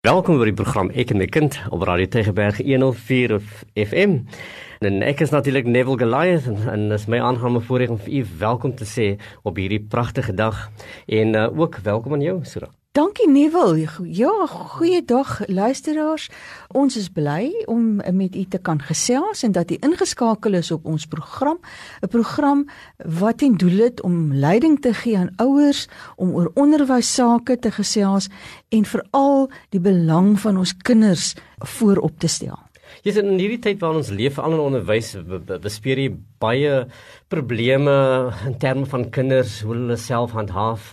Welkom by die program Ek en my kind op Radio Tegeberg 104 FM. En ek is natuurlik Neville Goliath en, en dis my aangename voorreg om vir u welkom te sê op hierdie pragtige dag en uh, ook welkom aan jou Sura. Dankie Neville. Ja, goeiedag luisteraars. Ons is bly om met u te kan gesels en dat u ingeskakel is op ons program, 'n program wat ten doel het om leiding te gee aan ouers om oor onderwys sake te gesels en veral die belang van ons kinders voorop te stel. Jy sien in hierdie tyd waarin ons leef, al in onderwys bespreek jy baie probleme in terme van kinders hoe hulle self handhaaf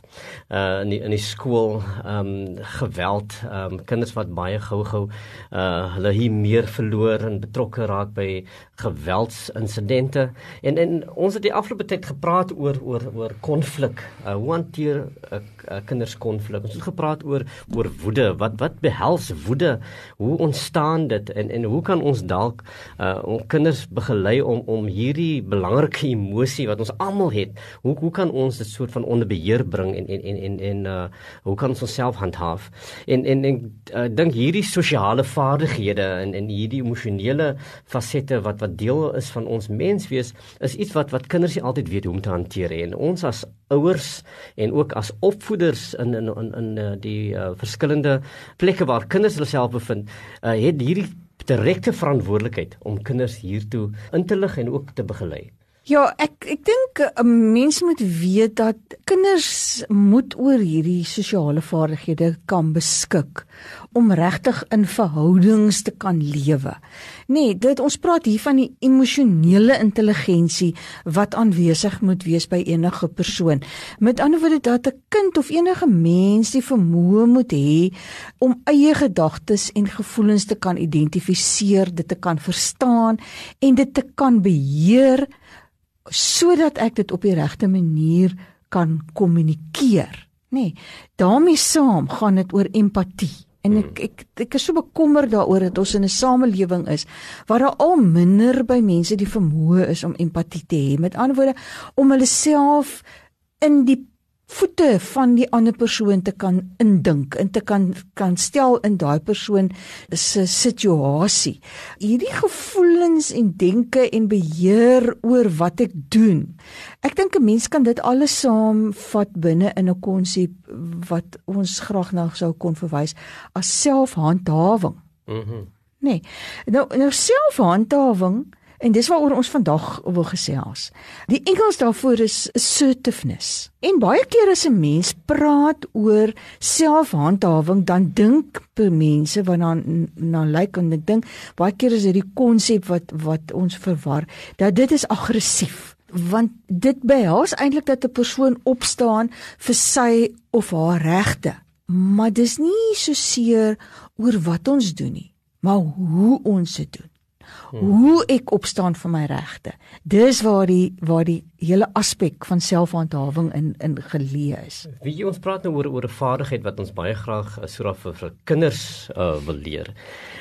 uh in die, in die skool um geweld um kinders wat baie gou-gou uh hulle hier meer verloor en betrokke raak by geweldsinsidente en en ons het die afgelope tyd gepraat oor oor oor konflik uh, hoe hanteer uh, uh, kinders konflik? Ons het gepraat oor oor woede. Wat wat behels woede? Hoe ontstaan dit? En en hoe kan ons dalk uh ons kinders begelei om om hierdie belangrike emosie wat ons almal het. Hoe hoe kan ons dit soort van onder beheer bring en en en en en uh hoe kan ons onsself handhaaf? En en ek uh, dink hierdie sosiale vaardighede en en hierdie emosionele fasette wat wat deel is van ons menswees is iets wat wat kinders nie altyd weet hoe om te hanteer en ons as ouers en ook as opvoeders in in in in uh, die uh, verskillende plekke waar kinders hulle self bevind, uh, het hierdie direkte verantwoordelikheid om kinders hiertoe in te lig en ook te begelei. Ja, ek ek dink 'n uh, mens moet weet dat kinders moet oor hierdie sosiale vaardighede kan beskik om regtig in verhoudings te kan lewe. Nee, dit ons praat hier van die emosionele intelligensie wat aanwesig moet wees by enige persoon. Met ander woorde dat 'n kind of enige mens die vermoë moet hê om eie gedagtes en gevoelens te kan identifiseer, dit te kan verstaan en dit te kan beheer sodat ek dit op die regte manier kan kommunikeer. Nê. Nee, daarmee saam gaan dit oor empatie. En ek ek ek is so bekommerd daaroor dat ons in 'n samelewing is waar daar al minder by mense die vermoë is om empatie te hê. Met ander woorde om hulle self in die voete van die ander persoon te kan indink en te kan kan stel in daai persoon se situasie. Hierdie gevoelens en denke en beheer oor wat ek doen. Ek dink 'n mens kan dit alles saam vat binne in 'n konsep wat ons graag na sou kon verwys as selfhandhawing. Mhm. Mm nee. Nou nou selfhandhawing En dis waaroor ons vandag wil gesels. Die Engels daarvoor is assertiveness. En baie keer as 'n mens praat oor selfhandhawing, dan dink mense wat dan na lyk en ek dink baie keer is dit die konsep wat wat ons verwar dat dit is aggressief want dit behels eintlik dat 'n persoon opstaan vir sy of haar regte. Maar dis nie so seer oor wat ons doen nie, maar hoe ons dit doen hoe ek opstaan vir my regte. Dis waar die waar die hele aspek van selfhandhawing in in geleë is. Wie ons praat nou oor oor 'n vaardigheid wat ons baie graag uh, so raak vir, vir kinders uh, wil leer.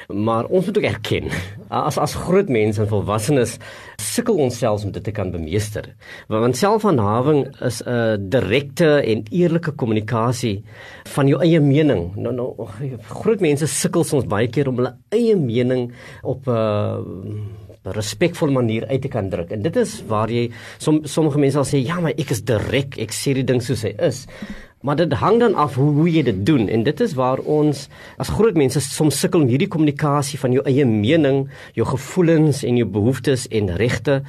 Maar ons moet ook erken as as groot mense en volwassenes sukkel ons selfs om dit te kan bemeester. Want selfhandhawing is 'n uh, direkte en eerlike kommunikasie van jou eie mening. Nou nou groot mense sukkel soms baie keer om hulle eie mening op 'n uh, respekvolle manier uit te kan druk. En dit is waar jy som, sommige mense sal sê ja, maar ek is direk, ek sê die ding soos hy is. Maar dit hang dan af hoe hoe jy dit doen en dit is waar ons as groot mense soms sukkel om hierdie kommunikasie van jou eie mening, jou gevoelens en jou behoeftes en regte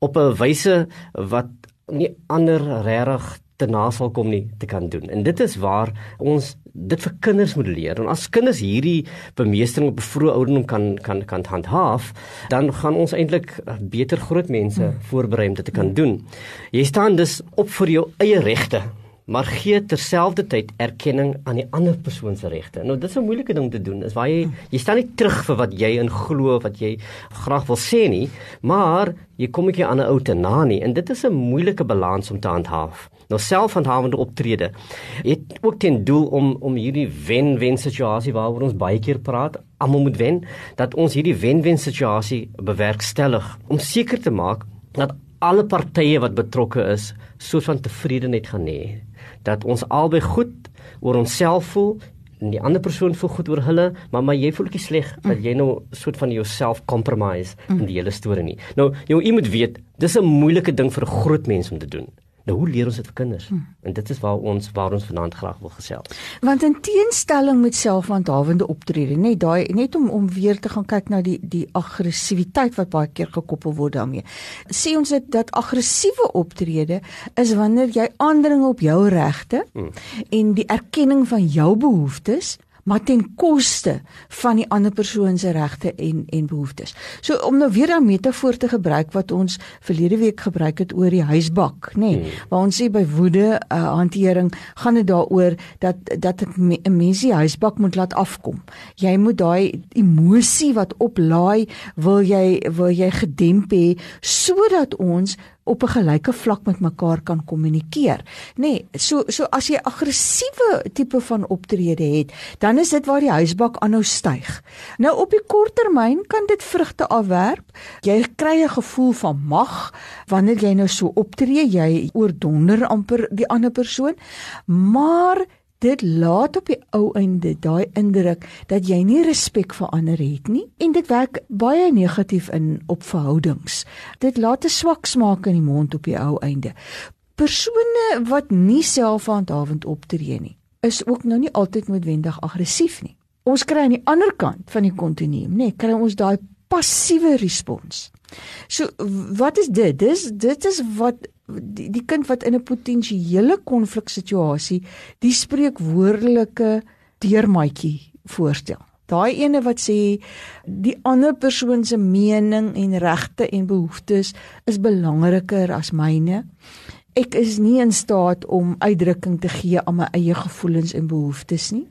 op 'n wyse wat nie ander regtig te na sal kom nie te kan doen. En dit is waar ons dit vir kinders moet leer. En as kinders hierdie bemeestering op 'n vroeë ouderdom kan kan kan handhaaf, dan gaan ons eintlik eh, beter groot mense hmm. voorberei om dit te kan doen. Jy staan dus op vir jou eie regte maar gee terselfdertyd erkenning aan die ander persoon se regte. Nou dis 'n moeilike ding te doen. Is waar jy jy staan nie terug vir wat jy in glo wat jy graag wil sê nie, maar jy kom ek aan 'n ou te na nie en dit is 'n moeilike balans om te handhaaf. Nou selfhandhawende optrede het ook ten doel om om hierdie wen-wen situasie waaroor ons baie keer praat, almal moet wen, dat ons hierdie wen-wen situasie bewerkstellig om seker te maak dat alle partye wat betrokke is, soos van tevredenheid gaan hê dat ons albei goed oor onsself voel en die ander persoon voel goed oor hulle, maar maar jy voel ook sleg dat jy nou soort van jouself compromise in die hele storie nie. Nou jy, jy moet weet, dis 'n moeilike ding vir 'n groot mens om te doen. Nou hoe leer ons dit vir kinders? Hmm. En dit is waar ons waar ons vanaand graag wil gesels. Want in teenstelling met selfhandhawende optrede, net daai net om om weer te gaan kyk na die die aggressiwiteit wat baie keer gekoppel word daarmee. Sê ons dit dat aggressiewe optrede is wanneer jy aandring op jou regte hmm. en die erkenning van jou behoeftes maar ten koste van die ander persoon se regte en en behoeftes. So om nou weer 'n metafoor te gebruik wat ons verlede week gebruik het oor die huisbak, nê, nee, hmm. waar ons sê by woede uh, hantering gaan dit daaroor dat dat 'n mens die huisbak moet laat afkom. Jy moet daai emosie wat oplaai, wil jy wil jy gedemp hê sodat ons op 'n gelyke vlak met mekaar kan kommunikeer. Nê, nee, so so as jy aggressiewe tipe van optrede het, dan is dit waar die huisbak aanhou styg. Nou op die kort termyn kan dit vrugte afwerp. Jy kry 'n gevoel van mag wanneer jy nou so optree, jy oordonder amper die ander persoon. Maar dit laat op die ou einde daai indruk dat jy nie respek vir ander het nie en dit werk baie negatief in op verhoudings. Dit laat 'n swak smaak in die mond op die ou einde. Persone wat nie selfhandhawend optree nie, is ook nou nie altyd noodwendig aggressief nie. Ons kry aan die ander kant van die kontinuum, nê, kry ons daai passiewe respons. So wat is dit? Dis dit is wat die, die kind wat in 'n potensiële konfliksituasie die spreekwoordelike deurmaatjie voorstel. Daai ene wat sê die ander persoon se mening en regte en behoeftes is belangriker as myne. Ek is nie in staat om uitdrukking te gee aan my eie gevoelens en behoeftes nie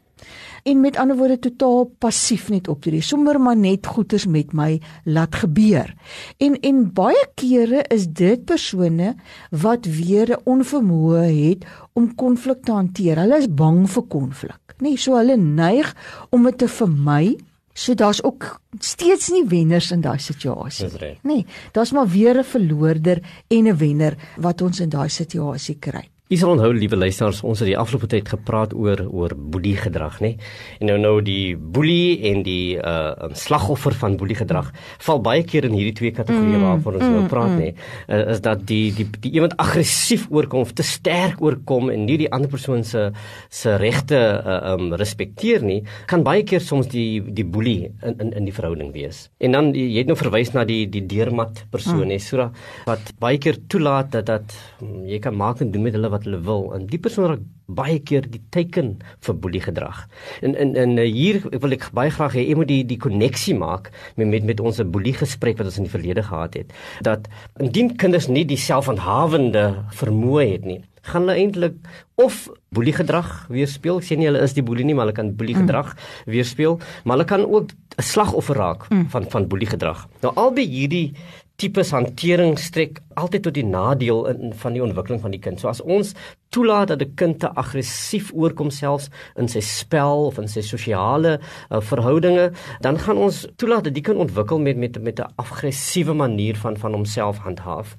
en met ander woorde totaal passief net optree. Sommer maar net goeters met my laat gebeur. En en baie kere is dit persone wat weer 'n onvermoë het om konflik te hanteer. Hulle is bang vir konflik. Nee, so hulle neig om dit te vermy. So daar's ook steeds nie wenners in daai situasie. Nee, daar's maar weer 'n verloorder en 'n wenner wat ons in daai situasie kry. Sal onthou, liewe luisteraars, ons het die afgelope tyd gepraat oor oor boelie gedrag, nê? En nou nou die boelie en die uh slagoffer van boelie gedrag val baie keer in hierdie twee kategorieë mm, waarvan ons nou mm, nou praat, mm. nê? Uh, is dat die die die iemand aggressief oorkom of te sterk oorkom en nie die ander persoon se se regte uh um respekteer nie, kan baie keer soms die die boelie in in in die verhouding wees. En dan jy het nou verwys na die die deurmat persoon, mm. hè, so wat baie keer toelaat dat dat um, jy kan maak en doen met hulle wat hulle wil en die persoon raak baie keer die teken vir boelie gedrag. En in in eh, hier wil ek baie graag hê jy moet die die koneksie maak met met met ons boelie gesprek wat ons in die verlede gehad het dat indien kinders nie die selfhandhawende vermoë het nie gaan hulle eintlik of boelie gedrag weerspieël. Ek sê nie hulle is die boelie nie, maar hulle kan boelie gedrag mm. weerspieël, maar hulle kan ook 'n slagoffer raak mm. van van boelie gedrag. Nou albei hierdie tipes hantering strek altyd tot die nadeel in van die ontwikkeling van die kind. So as ons toelaat dat 'n kind te aggressief oorkom selfs in sy spel of in sy sosiale uh, verhoudinge, dan gaan ons toelaat dat die kind ontwikkel met met met 'n aggressiewe manier van van homself handhaaf.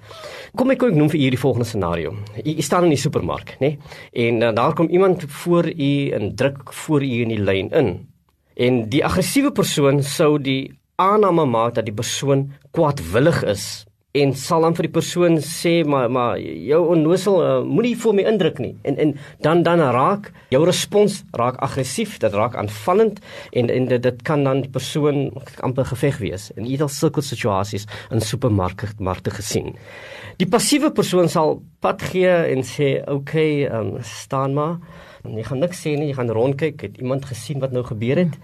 Kom ek kom ek noem vir u die volgende scenario. U, u staan in die supermark, nê? Nee? En uh, daar kom iemand voor u en druk voor u in die lyn in. En die aggressiewe persoon sou die aanname maak dat die persoon kwaadwillig is en sal dan vir die persoon sê maar maar jou onnosel uh, moenie vir my indruk nie. En en dan dan raak jou respons raak aggressief dit raak aanvallend en en dit, dit kan dan die persoon amper geveg wees. In ieder sulke situasies in supermarkte markte gesien. Die passiewe persoon sal pad gee en sê okay um, staan maar. En jy gaan niks sê nie, jy gaan rondkyk, het iemand gesien wat nou gebeur het.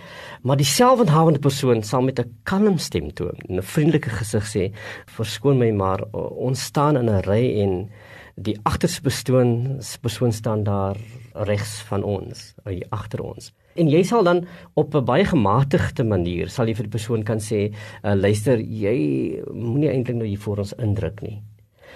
Maar die selfhandhawende persoon sal met 'n kalm stem toe, 'n vriendelike gesig sê, "Verskoon my, maar ons staan in 'n ry en die agterste persoon, persoon staan daar regs van ons, hier agter ons." En jy sal dan op 'n baie gematigde manier sal jy vir die persoon kan sê, uh, "Luister, jy moenie eintlik nou hier voor ons indruk nie."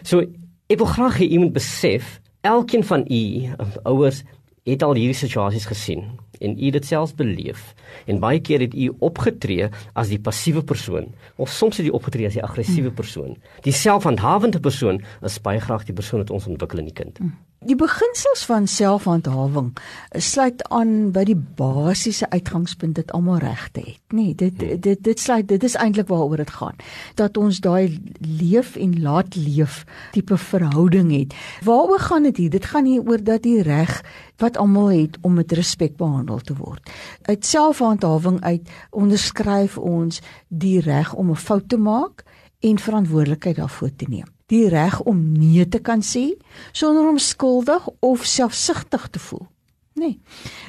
So, ek wil graag hê iemand besef Elkeen van u ouers het al hierdie situasies gesien en u dit self beleef en baie keer het u opgetree as die passiewe persoon of soms het u opgetree as die aggressiewe persoon. Die selfhandhawende persoon is baie graag die persoon wat ons ontwikkel in die kind. Die beginsels van selfhandhawing sluit aan by die basiese uitgangspunt dat almal regte het, nê. Nee, dit hmm. dit dit sluit dit is eintlik waaroor dit gaan. Dat ons daai leef en laat leef tipe verhouding het. Waaroor gaan dit hier? Dit gaan hier oor dat die reg wat almal het om met respek behandel te word. Uit selfhandhawing uit onderskryf ons die reg om 'n fout te maak en verantwoordelikheid daarvoor te neem. Die reg om nee te kan sê sonder om skuldig of selfsugtig te voel. Nee.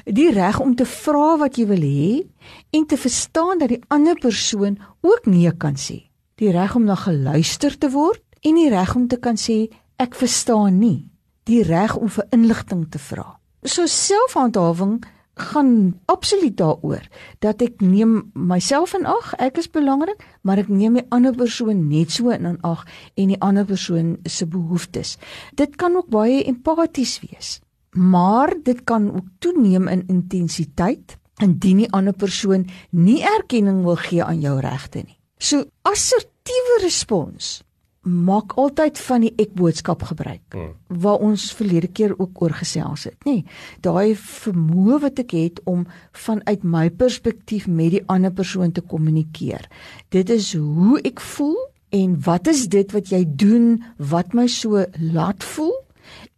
Die reg om te vra wat jy wil hê en te verstaan dat die ander persoon ook nee kan sê. Die reg om na geluister te word en die reg om te kan sê ek verstaan nie. Die reg om vir inligting te vra. So selfhandhawing gaan absoluut daaroor dat ek neem myself in ag, ek is belangrik, maar ek neem die ander persoon net so in ag en die ander persoon se behoeftes. Dit kan ook baie empaties wees, maar dit kan ook toeneem in intensiteit indien die ander persoon nie erkenning wil gee aan jou regte nie. So assertiewe respons maak altyd van die ek boodskap gebruik hmm. waar ons verlede keer ook oor gesels het nê daai vermoë wat ek het om vanuit my perspektief met die ander persoon te kommunikeer dit is hoe ek voel en wat is dit wat jy doen wat my so laat voel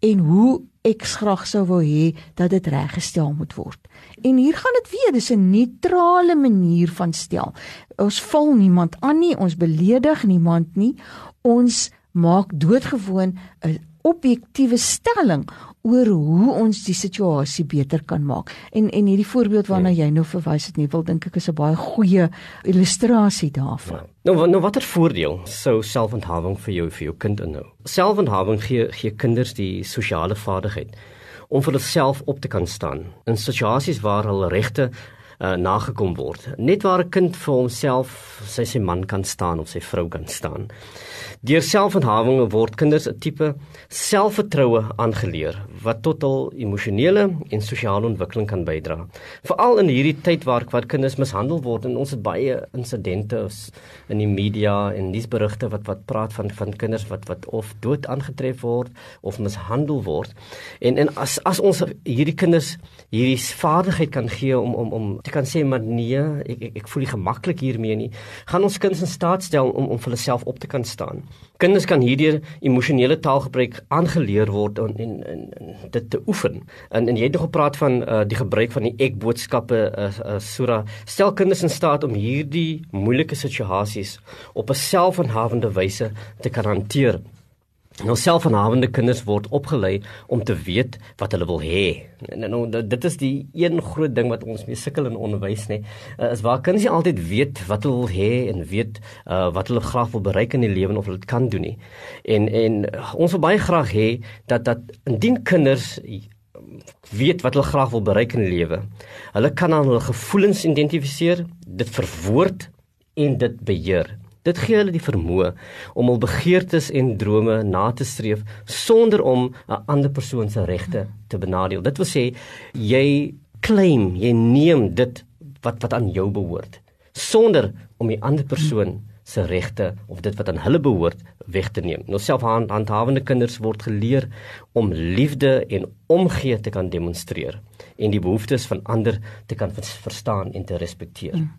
en hoe ek graag sou wou hê dat dit reggestel moet word. En hier gaan dit weer, dis 'n neutrale manier van stel. Ons val niemand aan nie, ons beledig niemand nie ons maak doodgewoon 'n objektiewe stelling oor hoe ons die situasie beter kan maak. En en hierdie voorbeeld waarna ja. jy nou verwys het, nie wil dink ek is 'n baie goeie illustrasie daarvan. Ja. Nou nou watter voordeel sou selfhandhawing vir jou vir jou kind inhou? Selfhandhawing gee gee kinders die sosiale vaardigheid om vir hulself op te kan staan in situasies waar hulle regte uh, nagekom word. Net waar 'n kind vir homself, sy sy man kan staan of sy vrou kan staan. Deur selfhandhawing word kinders 'n tipe selfvertroue aangeleer wat tot hul emosionele en sosiale ontwikkeling kan bydra. Veral in hierdie tyd waar waar kinders mishandel word en ons het baie insidente in die media en nuusberigte wat wat praat van van kinders wat wat of dood aangetref word of mishandel word. En en as as ons hierdie kinders hierdie vaardigheid kan gee om om om te kan sê maar nee, ek ek, ek voel nie gemaklik hiermee nie, gaan ons kinders in staat stel om om vir hulle self op te kan staan. Kinders kan hierdeur emosionele taalgebruik aangeleer word en en, en, en dit te oefen. En en jy het nog gepraat van uh, die gebruik van die ek boodskappe uh, uh, sura. Stel kinders in staat om hierdie moeilike situasies op 'n selfhandhawende wyse te kan hanteer. Nou selfverhawende kinders word opgelei om te weet wat hulle wil hê. En nou dit is die een groot ding wat ons mee sukkel in onderwys nê. Uh, is waar kinders nie altyd weet wat hulle wil hê en weet uh, wat hulle graag wil bereik in die lewe of hulle dit kan doen nie. En en ons wil baie graag hê dat dat indien kinders weet wat hulle graag wil bereik in die lewe, hulle kan aan hulle gevoelens identifiseer, dit verwoord en dit beheer. Dit gee hulle die vermoë om hul begeertes en drome na te streef sonder om 'n ander persoon se regte te benadeel. Dit wil sê jy claim, jy neem dit wat wat aan jou behoort sonder om die ander persoon se regte of dit wat aan hulle behoort weg te neem. Nou selfhandhawende kinders word geleer om liefde en omgee te kan demonstreer en die behoeftes van ander te kan verstaan en te respekteer. Hmm.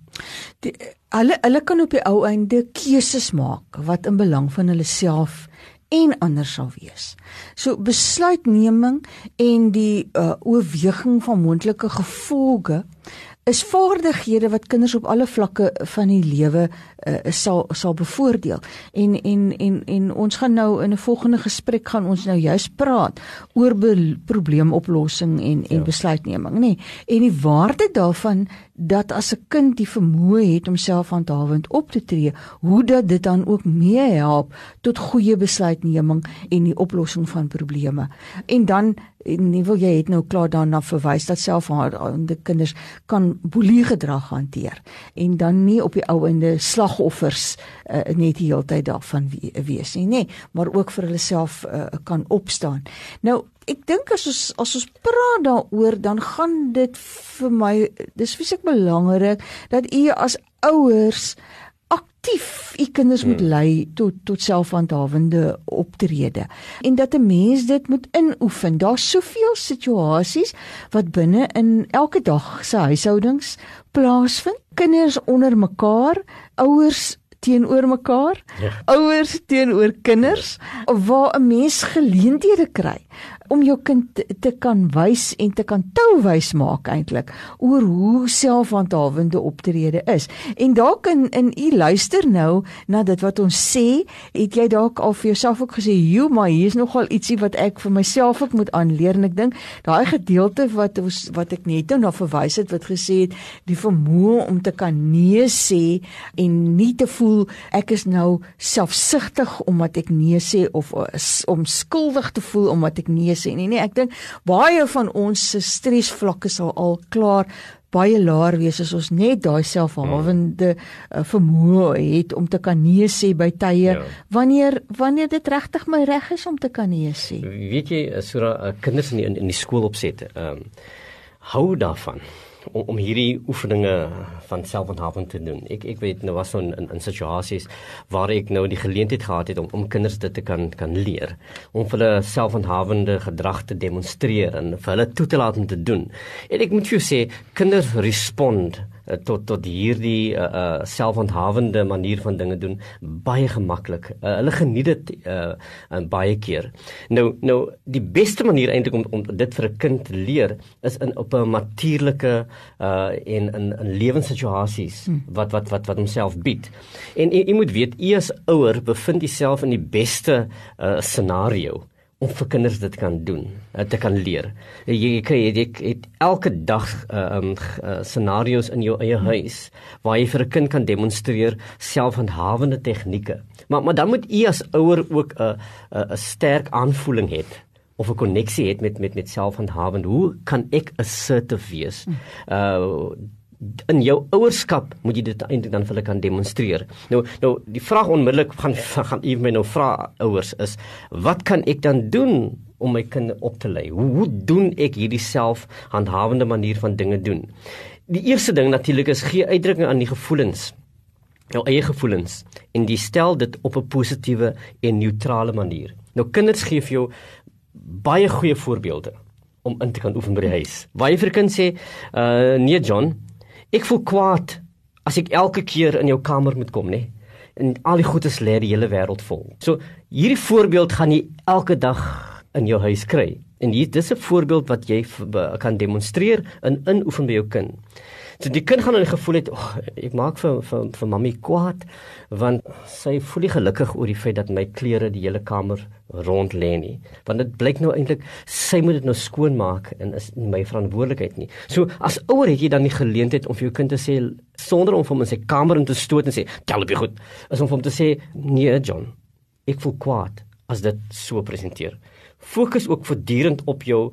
Die hulle hulle kan op die ou einde keuses maak wat in belang van hulle self en ander sal wees. So besluitneming en die uh, oorweging van moontlike gevolge is vaardighede wat kinders op alle vlakke van die lewe uh, sal sal bevoordeel. En en en en ons gaan nou in 'n volgende gesprek gaan ons nou juist praat oor probleemoplossing en en ja. besluitneming, nê. Nee. En die waarde daarvan dat as 'n kind die vermoë het om selfhandhawend op te tree, hoe dat dit dan ook mee help tot goeie besluitneming en die oplossing van probleme. En dan nie wil jy het nou klaar daarna verwys dat selfhandhawende kinders kan boelie gedrag hanteer en dan nie op die ou ende slag slagoffers uh, net die hele tyd daarvan wees nie, nê, maar ook vir hulle self uh, kan opstaan. Nou, ek dink as ons as ons praat daaroor, dan gaan dit vir my dis fisiek belangrik dat u as ouers aktief u kinders hmm. moet lei tot tot selfhandhawende optrede en dat 'n mens dit moet inoefen. Daar's soveel situasies wat binne in elke dag se huishoudings plaasvind. Kinders onder mekaar, ouers teenoor mekaar, ja. ouers teenoor kinders waar 'n mens geleenthede kry om jou kind te, kan wys en te kan touwys maak eintlik oor hoe selfhandhawende optrede is. En dalk in in u luister nou na dit wat ons sê, het jy dalk al vir jouself ook gesê, "Jo, maar hier is nogal ietsie wat ek vir myself ook moet aanleer." En ek dink daai gedeelte wat ons wat ek net nou na verwys het wat gesê het die vermoë om te kan nee sê en nie te voel ek is nou selfsugtig omdat ek nee sê of om skuldig te voel omdat ek nee sê nie. Nee, ek dink baie van ons se stresvlakke sal al klaar baie laer wees as ons net daai selfhawende uh, vermoë het om te kan nee sê by tye ja. wanneer wanneer dit regtig my reg is om te kan nee sê. Weet jy, so uh, kinders in die, in die skool opset, ehm um, hou daarvan om, om hierdie oefeninge van selfhandhawing te doen. Ek ek weet nou was so in, in in situasies waar ek nou die geleentheid gehad het om om kinders dit te kan kan leer om hulle selfhandhawende gedrag te demonstreer en vir hulle toe te laat om te doen. En ek moet vir jou sê kinders respond Eh, tot tot hierdie uh, uh selfhandhawende manier van dinge doen baie gemaklik. Uh, hulle geniet dit uh in baie keer. Nou nou die beste manier eintlik om om dit vir 'n kind te leer is in op 'n natuurlike uh en in in lewenssituasies hmm. wat wat wat wat homself bied. En jy moet weet, u as ouer bevind jouself in die beste uh scenario om vir kinders dit kan doen, uh, te kan leer. Jy kry jy het elke dag uh, um uh, scenario's in jou eie huis waar jy vir 'n kind kan demonstreer selfhandhawende tegnieke. Maar maar dan moet u as ouer ook 'n uh, 'n uh, sterk aanvoeling hê of 'n koneksie het met met met selfhandhawend. Hoe kan ek assertive wees? Uh in jou ouerskap moet jy dit eintlik dan vir hulle kan demonstreer. Nou nou die vraag onmiddellik gaan gaan u my nou vra ouers is wat kan ek dan doen om my kind op te lei? Hoe, hoe doen ek hierdie selfhandhawende manier van dinge doen? Die eerste ding natuurlik is gee uitdrukking aan die gevoelens. Jou eie gevoelens en jy stel dit op 'n positiewe en neutrale manier. Nou kinders gee vir jou baie goeie voorbeelde om in te kan oefen by die huis. Waar jy vir kind sê, uh nee John, Ek voel kwaad as ek elke keer in jou kamer moet kom, nê? En al die goedes lê die hele wêreld vol. So hierdie voorbeeld gaan jy elke dag in jou huis kry. En hier dis 'n voorbeeld wat jy kan demonstreer in inoefen by jou kind. So die kind gaan dan gevoel het, "Ag, oh, ek maak vir vir vir mami kwaad want sy voel nie gelukkig oor die feit dat my klere die hele kamer rond lê nie. Want dit blyk nou eintlik sy moet dit nou skoon maak en is nie my verantwoordelikheid nie. So as ouer het jy dan die geleentheid om vir jou kind te sê sonder om hom in sy kamer in te stoot en sê, "Tel op jy goed." Is om hom te sê, "Nee, John, ek voel kwaad as dit so presenteer." Fokus ook voortdurend op jou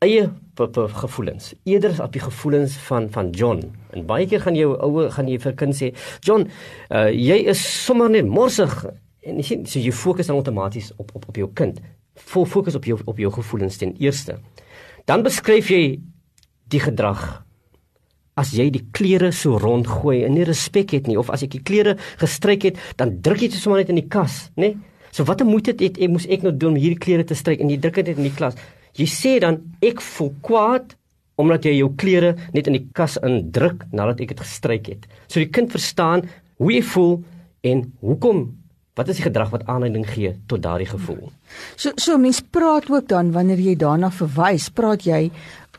eie gevoelens eerder op die gevoelens van van John. En baie keer gaan jou ouer gaan jy vir kind sê, "John, uh, jy is sommer net morsig." En jy sien, so jy fokus dan outomaties op op op jou kind. Vol fokus op jou op jou gevoelens ten eerste. Dan beskryf jy die gedrag as jy die klere so rondgooi en nie respek het nie of as ek die klere gestryk het, dan druk jy dit sommer net in die kas, né? So watter moeite het ek moes ek nou doen om hierdie klere te stryk en jy druk dit in die klas? Jy sê dan ek voel kwaad omdat jy jou klere net in die kas indruk nadat ek dit gestryk het. So die kind verstaan hoe jy voel en hoekom wat is die gedrag wat aanleiding gee tot daardie gevoel. So so mens praat ook dan wanneer jy daarna verwys, praat jy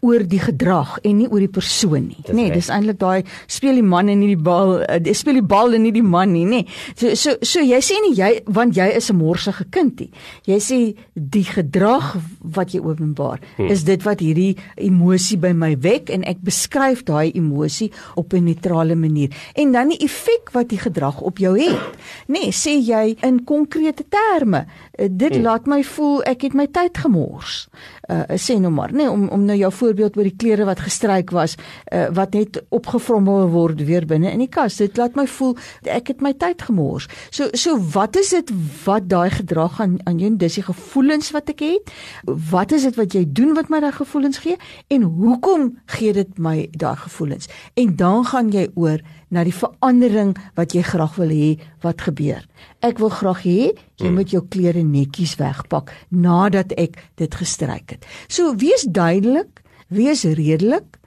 oor die gedrag en nie oor die persoon nie. Nê, nee, dis eintlik daai speel die man en nie die bal, uh, speel die bal en nie die man nie, nê. Nee. So so so jy sê nie jy want jy is 'n morsige kind nie. Jy sê die gedrag wat jy openbaar hmm. is dit wat hierdie emosie by my wek en ek beskryf daai emosie op 'n neutrale manier. En dan die effek wat die gedrag op jou het. Nê, nee, sê jy in konkrete terme. Uh, dit hmm. laat my voel ek het my tyd gemors. Uh sê nou maar, nê, nee, om om nou jou voor byvoorbeeld oor die klere wat gestryk was, uh, wat net opgevrommel word weer binne in die kas. Dit laat my voel ek het my tyd gemors. So so wat is dit wat daai gedrag aan aan jou dis die gevoelens wat ek het? Wat is dit wat jy doen wat my daai gevoelens gee en hoekom gee dit my daai gevoelens? En dan gaan jy oor na die verandering wat jy graag wil hê wat gebeur. Ek wil graag hê jy hmm. moet jou klere netjies wegpak nadat ek dit gestryk het. So wees duidelik, wees redelik,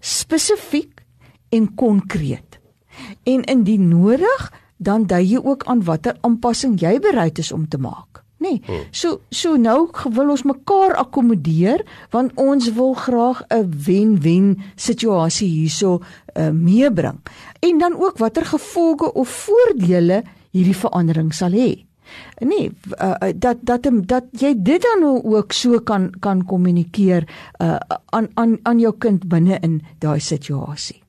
spesifiek en konkreet. En indien nodig, dan dui jy ook aan watter aanpassing jy bereid is om te maak. Nee. Hmm. So so nou wil ons mekaar akkommodeer want ons wil graag 'n wen-wen situasie hierso uh, meebring. En dan ook watter gevolge of voordele hierdie verandering sal hê. Nee, uh, dat dat dat jy dit dan nou ook so kan kan kommunikeer uh, aan aan aan jou kind binne in daai situasie.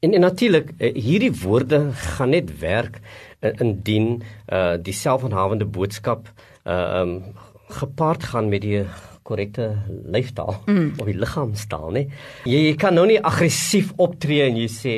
En, en natuurlik hierdie woorde gaan net werk indien uh, die selfhandhawende boodskap uh um gepaard gaan met die korrekte lyfstaal mm. of die liggaamstaal, nê? Jy, jy kan nou nie aggressief optree en jy sê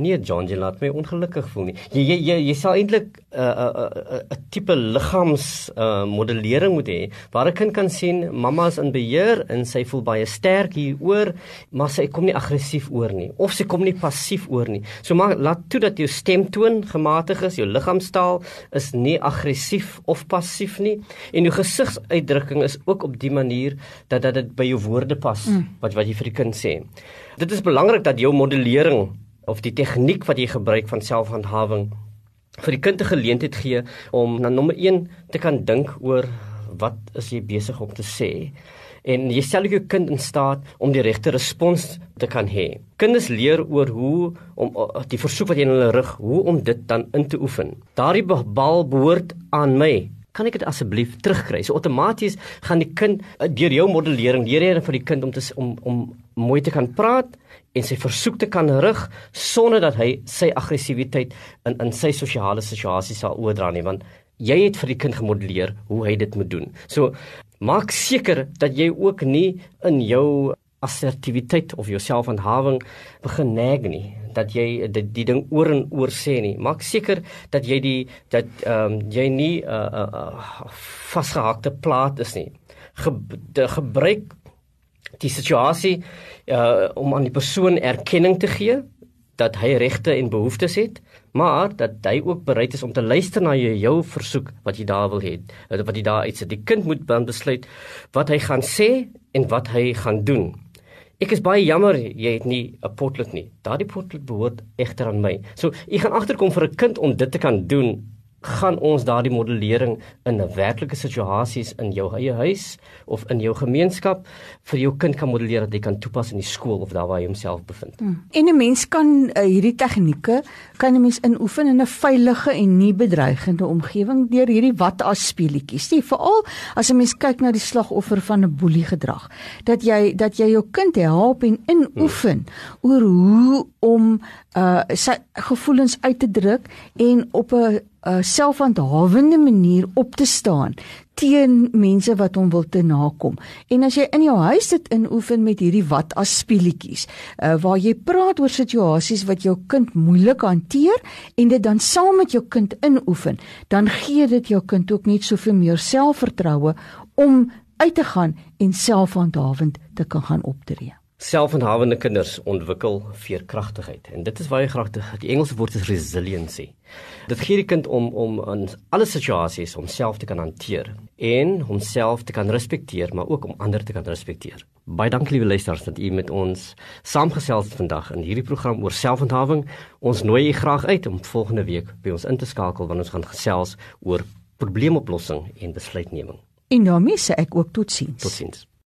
nee John, jy laat my ongelukkig voel nie. Jy jy jy, jy sal eintlik 'n uh, 'n uh, 'n uh, uh, tipe liggaams uh, modellering moet hê waar 'n kind kan sien mamma is in beheer en sy voel baie sterk hieroor, maar sy kom nie aggressief oor nie of sy kom nie passief oor nie. So maar laat toe dat jou stemtoon gematig is, jou liggaamstaal is nie aggressief of passief nie en jou gesigsuitdrukking is ook op die manier manier dat dat dit by jou woorde pas mm. wat wat jy vir die kind sê. Dit is belangrik dat jou modellering of die tegniek wat jy gebruik van selfhandhawing vir die kind 'n geleentheid gee om na nommer 1 te kan dink oor wat is jy besig om te sê en jy stel jou kind in staat om die regte respons te kan hê. Kinders leer oor hoe om die versoek wat jy in hulle rig, hoe om dit dan in te oefen. Daardie bal behoort aan my kan ek dit asseblief terugkry? So outomaties gaan die kind eh, deur jou modellering leer jy vir die kind om te om om mooi te kan praat en sy versoek te kan rig sonder dat hy sy aggressiwiteit in in sy sosiale situasies sal oordra nie want jy het vir die kind gemodelleer hoe hy dit moet doen. So maak seker dat jy ook nie in jou assertiwiteit of jou selfhandhawing begin nag nie dat jy die, die ding oor en oor sê nie. Maak seker dat jy die dat ehm um, jy nie 'n uh, uh, uh, vasgehakte plaat is nie. Ge, de, gebruik die situasie uh, om aan die persoon erkenning te gee dat hy regte en behoeftes het maar dat hy ook bereid is om te luister na jou, jou versoek wat jy daar wil hê wat jy daar uitsit. Die kind moet dan besluit wat hy gaan sê en wat hy gaan doen Ek is baie jammer jy het nie 'n potlood nie. Daardie potlood behoort egter aan my. So, ek gaan agterkom vir 'n kind om dit te kan doen gaan ons daardie modellering in 'n werklike situasies in jou eie huis of in jou gemeenskap vir jou kind kan modelleer dat hy kan toepas in die skool of daar waar hy homself bevind. Hmm. En 'n mens kan uh, hierdie tegnieke kan 'n mens inoefen in 'n veilige en nie bedreigende omgewing deur hierdie wat as speletjies. Sien, veral as 'n mens kyk na die slagoffer van 'n boelie gedrag, dat jy dat jy jou kind help en inoefen hmm. oor hoe om uh sy gevoelens uit te druk en op 'n 'n selfhandhawende manier op te staan teen mense wat hom wil te nakom. En as jy in jou huis dit inoefen met hierdie wat as speletjies, uh, waar jy praat oor situasies wat jou kind moeilik hanteer en dit dan saam met jou kind inoefen, dan gee dit jou kind ook net soveel meer selfvertroue om uit te gaan en selfhandhawend te kan gaan optree. Selfhandhawende kinders ontwikkel veerkragtigheid en dit is baie kragtig. Die Engelse woord is resiliency. Dit gee die kind om om in alle situasies homself te kan hanteer en homself te kan respekteer, maar ook om ander te kan respekteer. Baie dankie liewe luisters dat u met ons saamgesels vandag in hierdie program oor selfhandhawing. Ons nooi u graag uit om volgende week by ons in te skakel wanneer ons gaan gesels oor probleemoplossing en besluitneming. En daarmee sê ek ook totsiens. Totsiens.